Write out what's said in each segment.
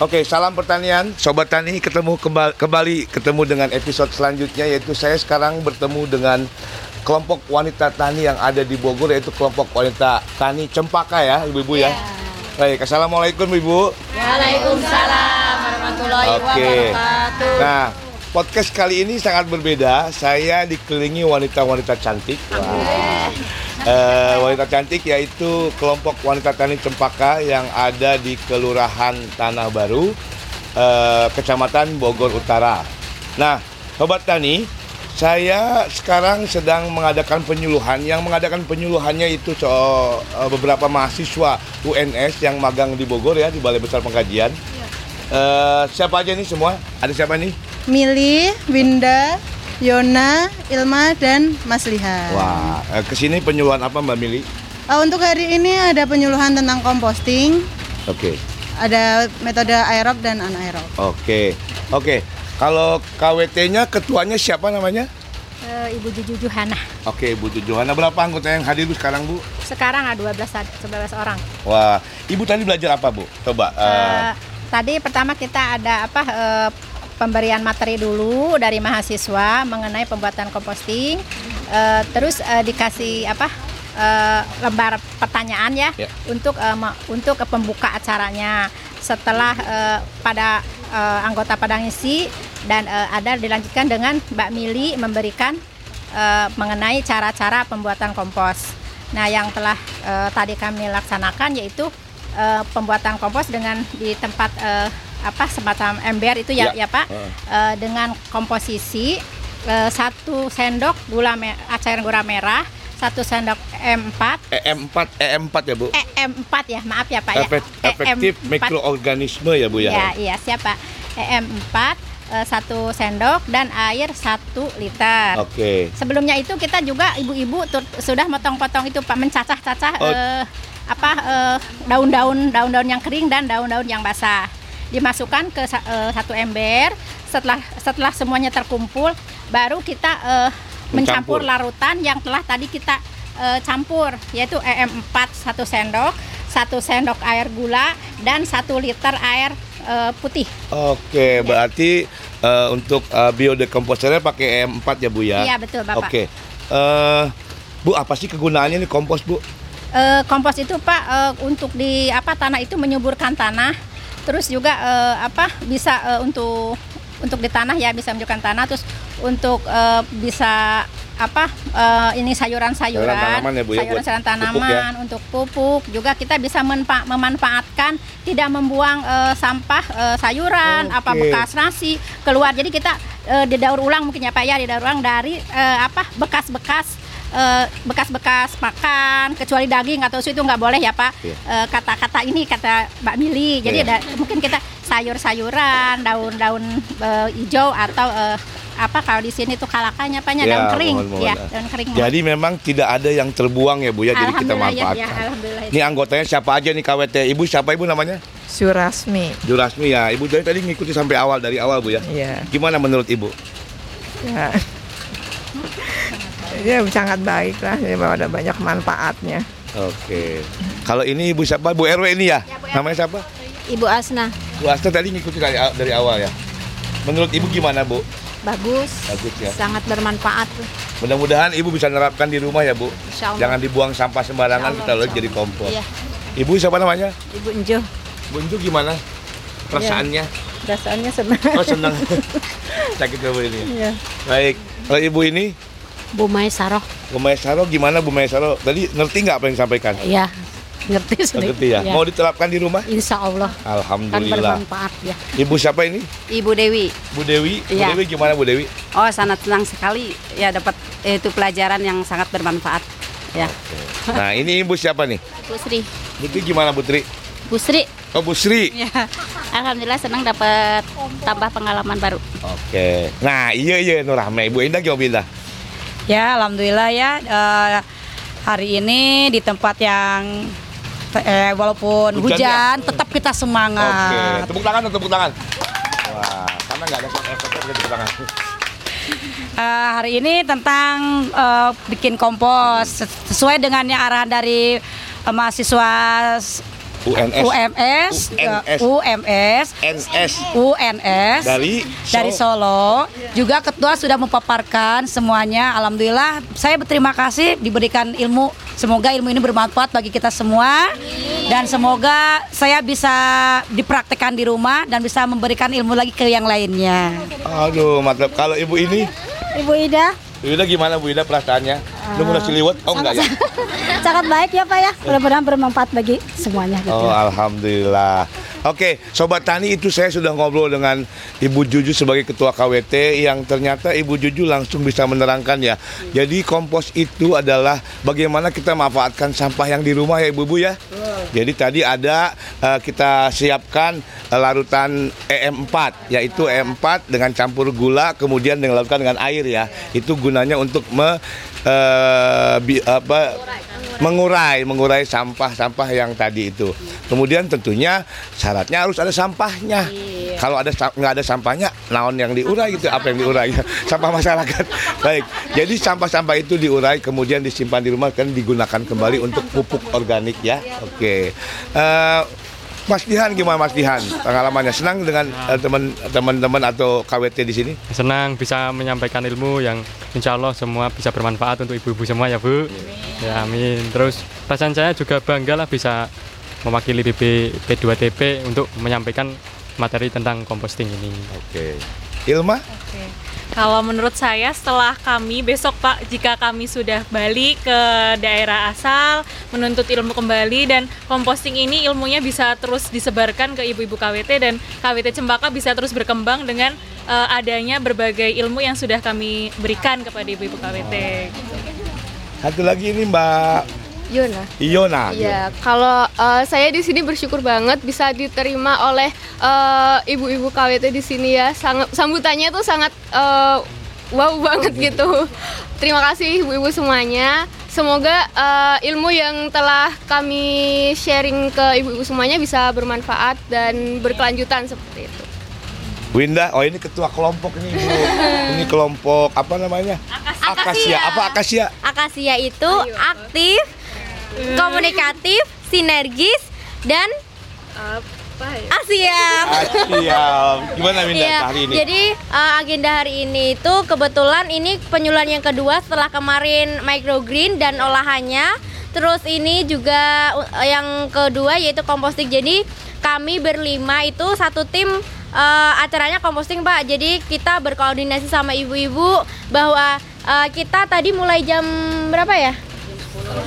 Oke, salam pertanian, sobat tani ketemu kembali, kembali ketemu dengan episode selanjutnya yaitu saya sekarang bertemu dengan kelompok wanita tani yang ada di Bogor yaitu kelompok wanita tani Cempaka ya, ibu-ibu ya. Baik, assalamualaikum ibu. Waalaikumsalam warahmatullahi Oke. wabarakatuh. Nah, podcast kali ini sangat berbeda. Saya dikelilingi wanita-wanita cantik. Wah. Eh, wanita cantik yaitu kelompok wanita tani Cempaka yang ada di Kelurahan Tanah Baru, eh, Kecamatan Bogor Utara. Nah, sobat tani, saya sekarang sedang mengadakan penyuluhan. Yang mengadakan penyuluhannya itu so- eh, beberapa mahasiswa UNS yang magang di Bogor ya di Balai Besar Pengkajian. Eh, siapa aja nih semua? Ada siapa nih? Mili, Winda, Yona, Ilma, dan Mas Liha. Wah, eh, ke sini penyuluhan apa Mbak Mili? Eh, untuk hari ini ada penyuluhan tentang composting, Oke, ada metode aerob dan anaerob. oke, oke. Kalau KWT-nya ketuanya siapa namanya? Eh, Ibu Juju Juhana. Oke, Bu Johanna. Berapa anggota yang hadir Bu sekarang Bu? Sekarang ada 12 ad- 11 orang. Wah, Ibu tadi belajar apa Bu? Coba. eh, Eh, tadi pertama kita ada apa eh, pemberian materi dulu dari mahasiswa mengenai pembuatan composting. Eh, terus eh, dikasih apa? eh, lembar pertanyaan ya, Ya. untuk me- untuk ke pembuka acaranya. Setelah eh, pada eh, anggota pada ngisi dan eh, ada dilanjutkan dengan Mbak Mili memberikan eh, mengenai cara-cara pembuatan kompos. Nah, yang telah eh, tadi kami laksanakan yaitu eh, pembuatan kompos dengan di tempat eh, apa semacam ember itu ya, Ya. ya, Pak, Heeh. Eh, dengan komposisi eh, satu sendok gula me- cair gula merah, satu sendok M4, EM4, EM4 ya Bu? EM4 ya, maaf ya Pak ya. Efek- efektif EM4. mikroorganisme ya Bu ya? Ya, iya siapa? EM4 eh, satu sendok dan air satu liter. Oke. Sebelumnya itu kita juga ibu-ibu sudah motong-potong itu Pak mencacah-cacah Oh. eh, apa eh, daun-daun daun-daun yang kering dan daun-daun yang basah. Dimasukkan ke eh, satu ember. Setelah setelah semuanya terkumpul, baru kita eh, Mencampur. mencampur larutan yang telah tadi kita eh, campur yaitu EM4 satu sendok, satu sendok air gula dan satu liter air eh, putih. Oke, berarti eh, untuk uh, biodecomposernya pakai EM4 ya Bu ya? Iya betul Bapak. Oke. Eh, Bu, apa sih kegunaannya nih kompos Bu? Eh, kompos itu Pak eh, untuk di apa tanah itu menyuburkan tanah. Terus juga eh, apa bisa eh, untuk untuk di tanah ya bisa menyuburkan tanah. Terus untuk eh, bisa apa eh, ini sayuran-sayuran. Sayuran tanaman ya, Bu, ya, sayuran-sayuran pupuk tanaman untuk pupuk. Juga kita bisa menpa- memanfaatkan tidak membuang eh, sampah eh, sayuran apa Oke. bekas nasi keluar. Jadi kita eh, didaur ulang mungkin ya Pak ya didaur ulang dari eh, apa bekas-bekas bekas-bekas makan kecuali daging atau susu itu nggak boleh ya Pak Iya. Eh, kata-kata ini kata Mbak Mili jadi Iya. da- mungkin kita sayur-sayuran daun-daun eh, hijau atau eh, apa kalau di sini tuh kalakannya apanya Ya, daun kering mohon-mohon. ya daun kering Jadi memang tidak ada yang terbuang ya Bu ya, jadi kita ya, manfaatkan. ya, Ini anggotanya siapa aja nih KWT? Ibu siapa Ibu namanya? Surasmi. Jurasmi ya. Ibu dari tadi ngikuti sampai awal dari awal Bu ya. Iya. Gimana menurut Ibu? Ya. Ya sangat baik lah, ya, bahwa ada banyak manfaatnya. Oke. Kalau ini Ibu siapa? Bu RW ini ya? Ya, Bu RW. Namanya siapa? Ibu Asna, Bu Asta tadi ngikuti dari, dari awal ya. Menurut Ibu gimana Bu? bagus, Bagus ya. sangat bermanfaat. Mudah-mudahan Ibu bisa nerapkan di rumah ya Bu. Insya Allah. Jangan dibuang sampah sembarangan Insya kita lalu jadi kompos. Iya. Ibu siapa namanya? Ibu Enjo, Bu itu gimana? Perasaannya? Perasaannya senang. Oh senang. Sakit ya Bu ini. Iya. Baik. Kalau Ibu ini Bu Maesaroh, Bu Maesaro gimana Bu Maesaro? Tadi ngerti nggak apa yang disampaikan? ya ngerti sedikit. Ngerti ya? Mau diterapkan di rumah? Insya Allah kan Alhamdulillah. bermanfaat ya. Ibu siapa ini? Ibu Dewi, Bu Dewi. Bu Iya. Dewi gimana Bu Dewi? oh sangat senang sekali ya dapat eh, itu pelajaran yang sangat bermanfaat. Ya, Nah ini Ibu siapa nih? Bu Sri, Putri gimana Putri? Bu Sri, Oh Bu Sri. ya. Alhamdulillah senang dapat tambah pengalaman baru. Oke. Nah iya iya Nur Rahma. Ibu Indah gimana Bu Indah? Ya, alhamdulillah ya eh, hari ini di tempat yang eh, walaupun Hujan hujan, ya? tetap kita Oke, semangat. tepuk tangan dong, tepuk tangan. Wah, karena nggak ada sound effect tepuk tangan. Eh, hari ini tentang eh, bikin kompos ses- sesuai dengan yang arahan dari eh, mahasiswa UNS. UMS, UNS. UMS, NS UNS dari dari Solo. Juga ketua sudah memaparkan semuanya. Alhamdulillah, saya berterima kasih diberikan ilmu. Semoga ilmu ini bermanfaat bagi kita semua dan semoga saya bisa dipraktekkan di rumah dan bisa memberikan ilmu lagi ke yang lainnya. Aduh, mantap. Kalau ibu ini, Ibu Ida, ibu Ida gimana Bu Ida perasaannya? Lu mulai siliwet? Oh enggak ya? sangat baik ya Pak ya. Mudah-mudahan bermanfaat bagi semuanya. Gitu. Oh, alhamdulillah. Oke, sobat tani itu saya sudah ngobrol dengan Ibu Juju sebagai ketua KWT yang ternyata Ibu Juju langsung bisa menerangkan ya. Jadi kompos itu adalah bagaimana kita manfaatkan sampah yang di rumah ya Ibu-ibu ya. Jadi tadi ada eh, kita siapkan eh, larutan EM4 yaitu EM4 dengan campur gula kemudian dilarutkan dengan air ya. Itu gunanya untuk me, eh, bi- apa mengurai mengurai sampah-sampah yang tadi itu. Kemudian tentunya syaratnya harus ada sampahnya. Kalau ada nggak ada sampahnya, naon yang diurai gitu, apa yang diurai? Sampah masyarakat. Baik. Jadi sampah-sampah itu diurai kemudian disimpan di rumah kan digunakan kembali untuk pupuk organik ya. Oke. Eh, Mas Dihan gimana Mas Dihan? Pengalamannya? Senang dengan eh, teman teman-teman atau KWT di sini? senang bisa menyampaikan ilmu yang insya Allah semua bisa bermanfaat untuk ibu-ibu semua ya Bu. Ya amin. Terus perasaan saya juga bangga lah bisa mewakili BB P2TP untuk menyampaikan materi tentang composting ini. Oke. Ilma? Kalau menurut saya setelah kami besok Pak jika kami sudah balik ke daerah asal menuntut ilmu kembali dan composting ini ilmunya bisa terus disebarkan ke ibu-ibu KWT dan KWT Cempaka bisa terus berkembang dengan eh, adanya berbagai ilmu yang sudah kami berikan kepada ibu-ibu KWT. Satu lagi ini Mbak Yona. Iona. Iya, kalau eh, saya di sini bersyukur banget bisa diterima oleh eh, ibu-ibu KWT di sini ya. Sangat sambutannya tuh sangat eh, wow banget gitu. Terima kasih ibu-ibu semuanya. Semoga eh, ilmu yang telah kami sharing ke ibu-ibu semuanya bisa bermanfaat dan berkelanjutan seperti itu. Winda, oh ini ketua kelompok ini Bu. ini kelompok apa namanya? Akasia. Apa akasia? Akasia itu aktif, komunikatif, sinergis, dan Asia. Asia. Gimana Winda Iya, hari ini? jadi uh, agenda hari ini itu kebetulan ini penyuluhan yang kedua setelah kemarin microgreen dan olahannya. Terus ini juga uh, yang kedua yaitu composting. Jadi kami berlima itu satu tim uh, acaranya composting Pak. Jadi kita berkoordinasi sama ibu-ibu bahwa uh, kita tadi mulai jam berapa ya?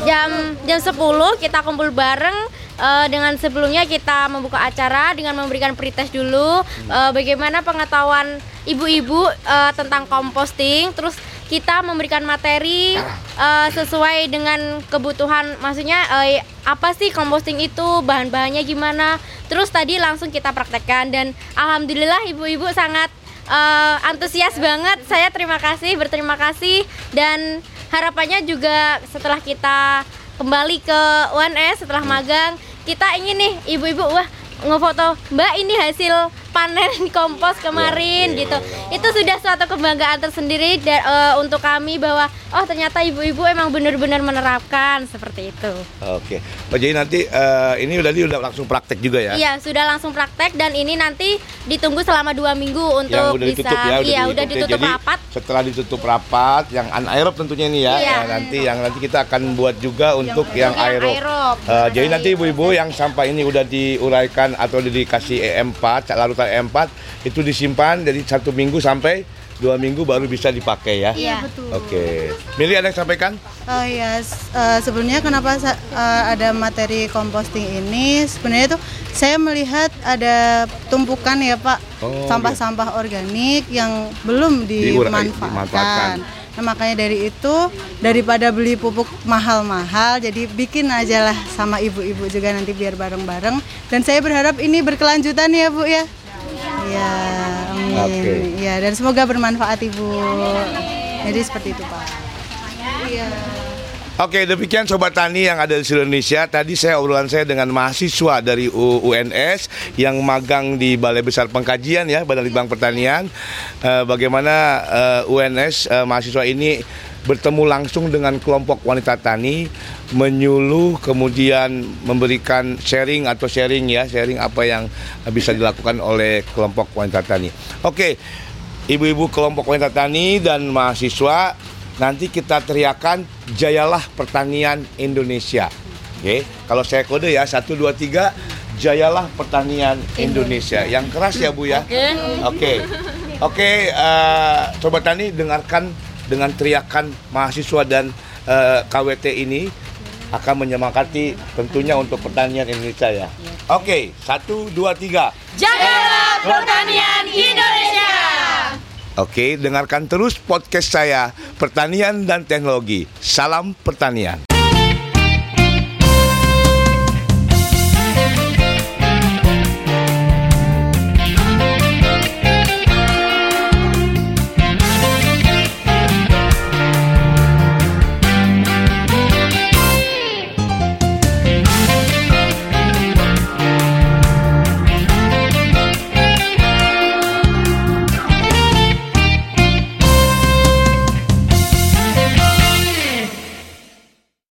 Jam jam 10 kita kumpul bareng eh, dengan sebelumnya kita membuka acara dengan memberikan pretest dulu eh, bagaimana pengetahuan ibu-ibu eh, tentang composting terus kita memberikan materi eh, sesuai dengan kebutuhan maksudnya eh, apa sih composting itu bahan-bahannya gimana. Terus tadi langsung kita praktekkan dan alhamdulillah ibu-ibu sangat eh, antusias banget. Saya terima kasih berterima kasih dan harapannya juga setelah kita kembali ke UNS setelah magang kita ingin nih ibu-ibu wah ngefoto mbak ini hasil panen kompos kemarin gitu itu sudah suatu kebanggaan tersendiri da- eh, untuk kami bahwa oh ternyata ibu-ibu emang benar-benar menerapkan seperti itu Oke. Oh, jadi nanti eh, ini udah udah langsung praktek juga ya? Iya sudah langsung praktek dan ini nanti ditunggu selama dua minggu untuk yang udah bisa ditutup ya, iya udah ya. ditutup Jadi, rapat Setelah ditutup rapat, yang anaerob tentunya ini ya. Iya. Nah, nanti yang nanti kita akan buat juga untuk yang, yang aerob. aerob. Eh, jadi nanti ibu-ibu yang sampah ini udah diuraikan atau dikasih EM4, larutan EM4 itu disimpan jadi satu minggu sampai dua minggu baru bisa dipakai ya. Iya. betul. Oke. Mili ada yang sampaikan? Oh iya, s- eh, sebelumnya kenapa eh, ada materi composting ini? Sebenarnya tuh saya melihat ada tumpukan ya Pak Oh, sampah-sampah organik yang belum dimanfaatkan. dimanfaatkan. Nah makanya dari itu daripada beli pupuk mahal-mahal, jadi bikin aja lah sama ibu-ibu juga nanti biar bareng-bareng. Dan saya berharap ini berkelanjutan ya Bu ya. Iya, amin. Oke. Ya dan semoga bermanfaat Ibu. Jadi seperti itu Pak. Oke, demikian Sobat Tani yang ada di seluruh Indonesia. Tadi saya obrolan saya dengan mahasiswa dari UNS yang magang di Balai Besar Pengkajian ya, Badan Litbang Pertanian. Eh, bagaimana eh, UNS eh, mahasiswa ini bertemu langsung dengan kelompok wanita tani, menyuluh kemudian memberikan sharing atau sharing ya, sharing apa yang bisa dilakukan oleh kelompok wanita tani. Oke, ibu-ibu kelompok wanita tani dan mahasiswa nanti kita teriakan jayalah pertanian Indonesia. Oke, kalau saya kode ya satu dua tiga jayalah pertanian Indonesia. Yang keras ya Bu ya. Oke. Oke, oke. eh, Sobat Tani dengarkan dengan teriakan mahasiswa dan eh, KWT ini akan menyemangati tentunya untuk pertanian Indonesia ya. Oke, satu dua tiga. Jagalah pertanian Indonesia. Oke, dengarkan terus podcast saya Pertanian dan Teknologi. Salam pertanian.